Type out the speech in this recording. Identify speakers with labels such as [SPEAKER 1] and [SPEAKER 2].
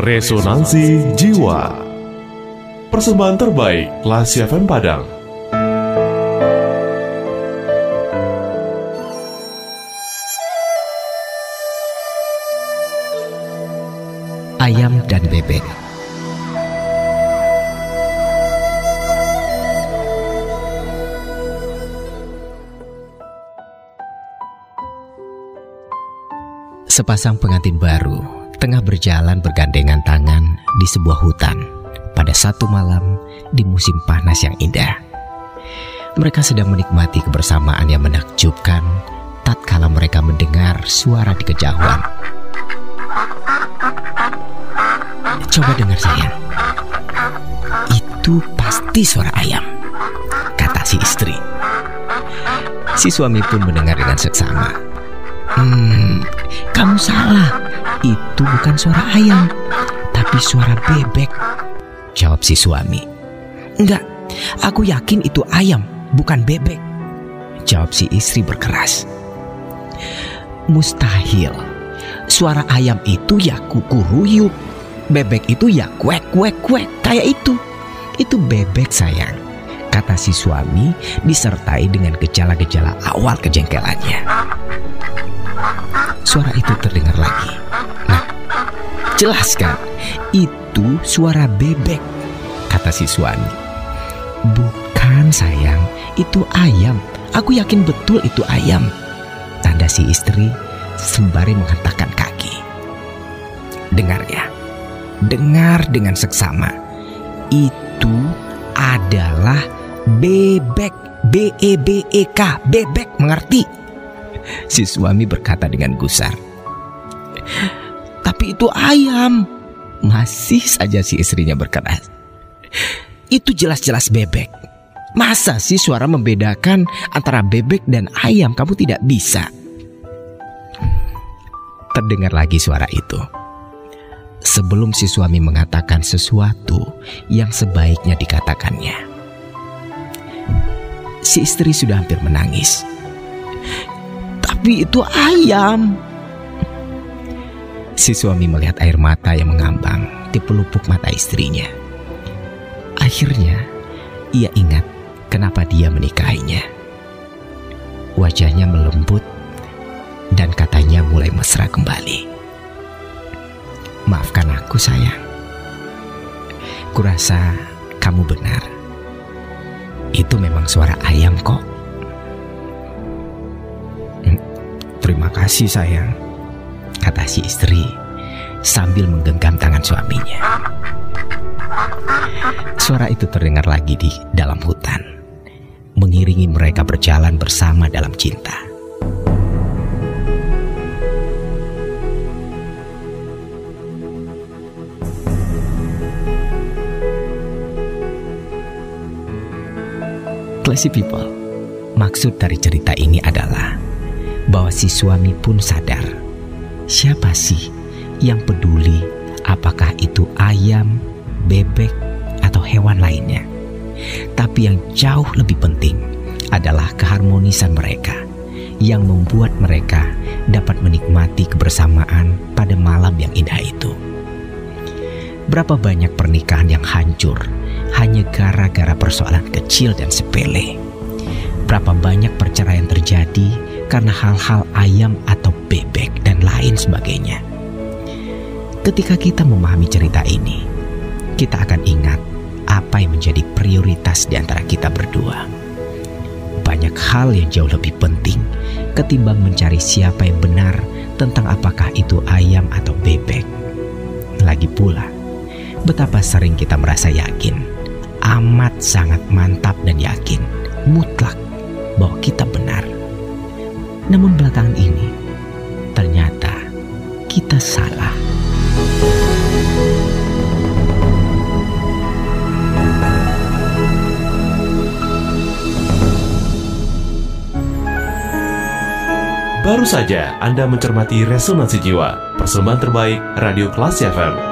[SPEAKER 1] Resonansi Jiwa. Persembahan terbaik Lasi FM Padang.
[SPEAKER 2] Ayam dan Bebek. Sepasang pengantin baru tengah berjalan bergandengan tangan di sebuah hutan pada satu malam di musim panas yang indah. Mereka sedang menikmati kebersamaan yang menakjubkan tatkala mereka mendengar suara di kejauhan. Coba dengar sayang. Itu pasti suara ayam, kata si istri. Si suami pun mendengar dengan seksama. Hmm, kamu salah. Itu bukan suara ayam, tapi suara bebek. Jawab si suami. Enggak, aku yakin itu ayam, bukan bebek. Jawab si istri berkeras. Mustahil. Suara ayam itu ya kukuruyuk. Bebek itu ya kuek kuek kuek kayak itu. Itu bebek sayang. Kata si suami disertai dengan gejala-gejala awal kejengkelannya. Suara itu terdengar lagi. Nah, jelaskan. Itu suara bebek, kata si suami. Bukan sayang, itu ayam. Aku yakin betul itu ayam. Tanda si istri sembari menghentakkan kaki. Dengar ya, dengar dengan seksama. Itu adalah bebek. B-E-B-E-K, bebek, mengerti? Si suami berkata dengan gusar. Tapi itu ayam. Masih saja si istrinya berkeras. Itu jelas-jelas bebek. Masa sih suara membedakan antara bebek dan ayam kamu tidak bisa? Terdengar lagi suara itu. Sebelum si suami mengatakan sesuatu yang sebaiknya dikatakannya. Si istri sudah hampir menangis. Tapi itu ayam. Si suami melihat air mata yang mengambang di pelupuk mata istrinya. Akhirnya, ia ingat kenapa dia menikahinya. Wajahnya melembut dan katanya mulai mesra kembali. Maafkan aku sayang. Kurasa kamu benar. Itu memang suara ayam kok. Terima kasih sayang, kata si istri sambil menggenggam tangan suaminya. Suara itu terdengar lagi di dalam hutan, mengiringi mereka berjalan bersama dalam cinta. Classy people, maksud dari cerita ini adalah bahwa si suami pun sadar siapa sih yang peduli apakah itu ayam, bebek, atau hewan lainnya. Tapi yang jauh lebih penting adalah keharmonisan mereka yang membuat mereka dapat menikmati kebersamaan pada malam yang indah itu. Berapa banyak pernikahan yang hancur hanya gara-gara persoalan kecil dan sepele. Berapa banyak perceraian terjadi karena hal-hal ayam atau bebek dan lain sebagainya. Ketika kita memahami cerita ini, kita akan ingat apa yang menjadi prioritas di antara kita berdua. Banyak hal yang jauh lebih penting ketimbang mencari siapa yang benar tentang apakah itu ayam atau bebek. Lagi pula, betapa sering kita merasa yakin, amat sangat mantap dan yakin, mutlak bahwa kita benar. Namun belakangan ini, ternyata kita salah.
[SPEAKER 1] Baru saja Anda mencermati Resonansi Jiwa Persembahan terbaik Radio Kelas FM